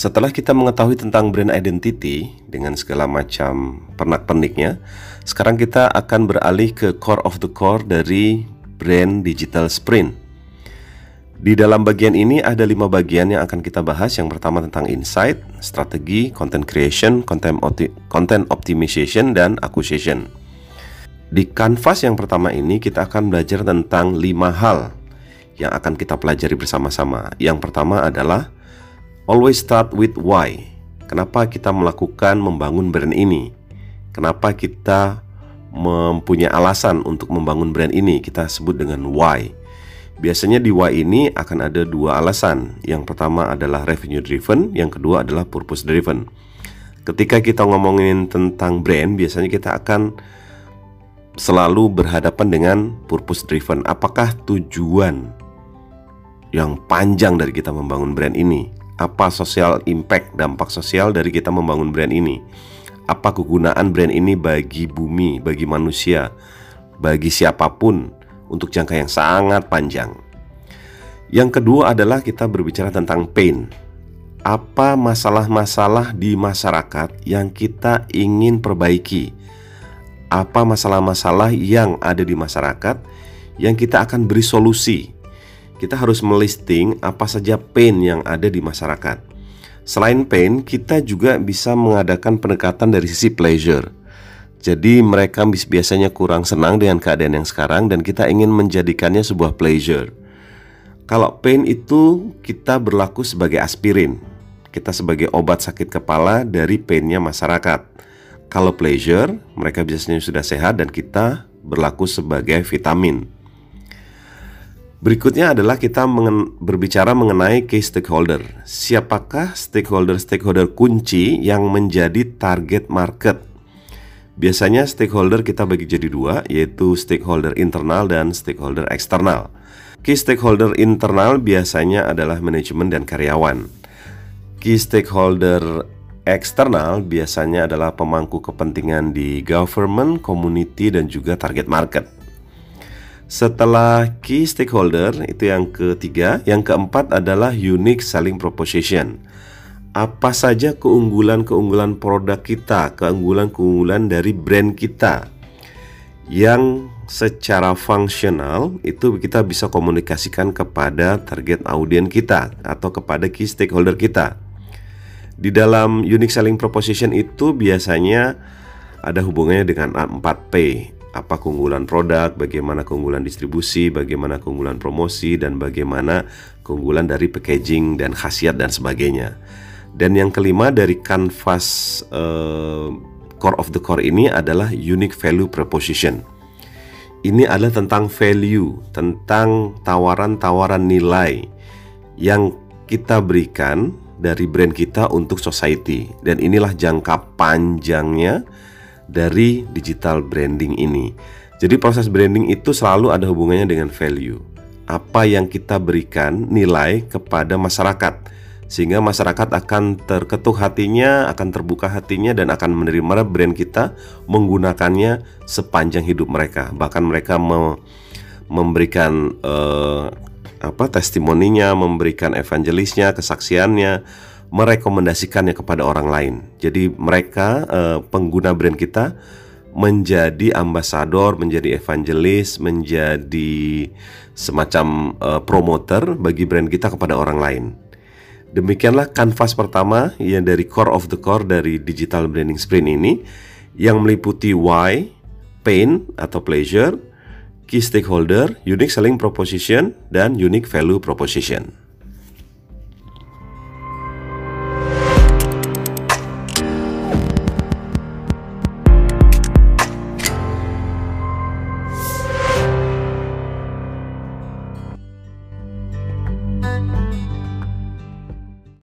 Setelah kita mengetahui tentang brand identity dengan segala macam pernak-perniknya, sekarang kita akan beralih ke core of the core dari brand digital sprint. Di dalam bagian ini ada lima bagian yang akan kita bahas. Yang pertama tentang insight, strategi, content creation, content, content optimization, dan acquisition. Di kanvas yang pertama ini kita akan belajar tentang lima hal yang akan kita pelajari bersama-sama. Yang pertama adalah always start with why. Kenapa kita melakukan membangun brand ini? Kenapa kita mempunyai alasan untuk membangun brand ini? Kita sebut dengan why. Biasanya di Y ini akan ada dua alasan. Yang pertama adalah revenue driven, yang kedua adalah purpose driven. Ketika kita ngomongin tentang brand, biasanya kita akan selalu berhadapan dengan purpose driven. Apakah tujuan yang panjang dari kita membangun brand ini? Apa social impact, dampak sosial dari kita membangun brand ini? Apa kegunaan brand ini bagi bumi, bagi manusia, bagi siapa pun? untuk jangka yang sangat panjang. Yang kedua adalah kita berbicara tentang pain. Apa masalah-masalah di masyarakat yang kita ingin perbaiki? Apa masalah-masalah yang ada di masyarakat yang kita akan beri solusi? Kita harus melisting apa saja pain yang ada di masyarakat. Selain pain, kita juga bisa mengadakan pendekatan dari sisi pleasure jadi mereka biasanya kurang senang dengan keadaan yang sekarang dan kita ingin menjadikannya sebuah pleasure. Kalau pain itu kita berlaku sebagai aspirin. Kita sebagai obat sakit kepala dari painnya masyarakat. Kalau pleasure, mereka biasanya sudah sehat dan kita berlaku sebagai vitamin. Berikutnya adalah kita mengen berbicara mengenai key stakeholder. Siapakah stakeholder-stakeholder kunci yang menjadi target market Biasanya stakeholder kita bagi jadi dua, yaitu stakeholder internal dan stakeholder eksternal. Key stakeholder internal biasanya adalah manajemen dan karyawan. Key stakeholder eksternal biasanya adalah pemangku kepentingan di government, community, dan juga target market. Setelah key stakeholder, itu yang ketiga. Yang keempat adalah unique selling proposition apa saja keunggulan-keunggulan produk kita, keunggulan-keunggulan dari brand kita yang secara fungsional itu kita bisa komunikasikan kepada target audiens kita atau kepada key stakeholder kita. Di dalam unique selling proposition itu biasanya ada hubungannya dengan 4P. Apa keunggulan produk, bagaimana keunggulan distribusi, bagaimana keunggulan promosi, dan bagaimana keunggulan dari packaging dan khasiat dan sebagainya. Dan yang kelima dari kanvas uh, core of the core ini adalah unique value proposition. Ini adalah tentang value, tentang tawaran-tawaran nilai yang kita berikan dari brand kita untuk society. Dan inilah jangka panjangnya dari digital branding ini. Jadi proses branding itu selalu ada hubungannya dengan value. Apa yang kita berikan nilai kepada masyarakat sehingga masyarakat akan terketuk hatinya, akan terbuka hatinya dan akan menerima brand kita menggunakannya sepanjang hidup mereka. Bahkan mereka me memberikan uh, apa testimoninya, memberikan evangelisnya, kesaksiannya, merekomendasikannya kepada orang lain. Jadi mereka uh, pengguna brand kita menjadi ambasador, menjadi evangelis, menjadi semacam uh, promoter bagi brand kita kepada orang lain. Demikianlah kanvas pertama yang dari core of the core dari digital branding sprint ini yang meliputi why, pain atau pleasure, key stakeholder, unique selling proposition, dan unique value proposition.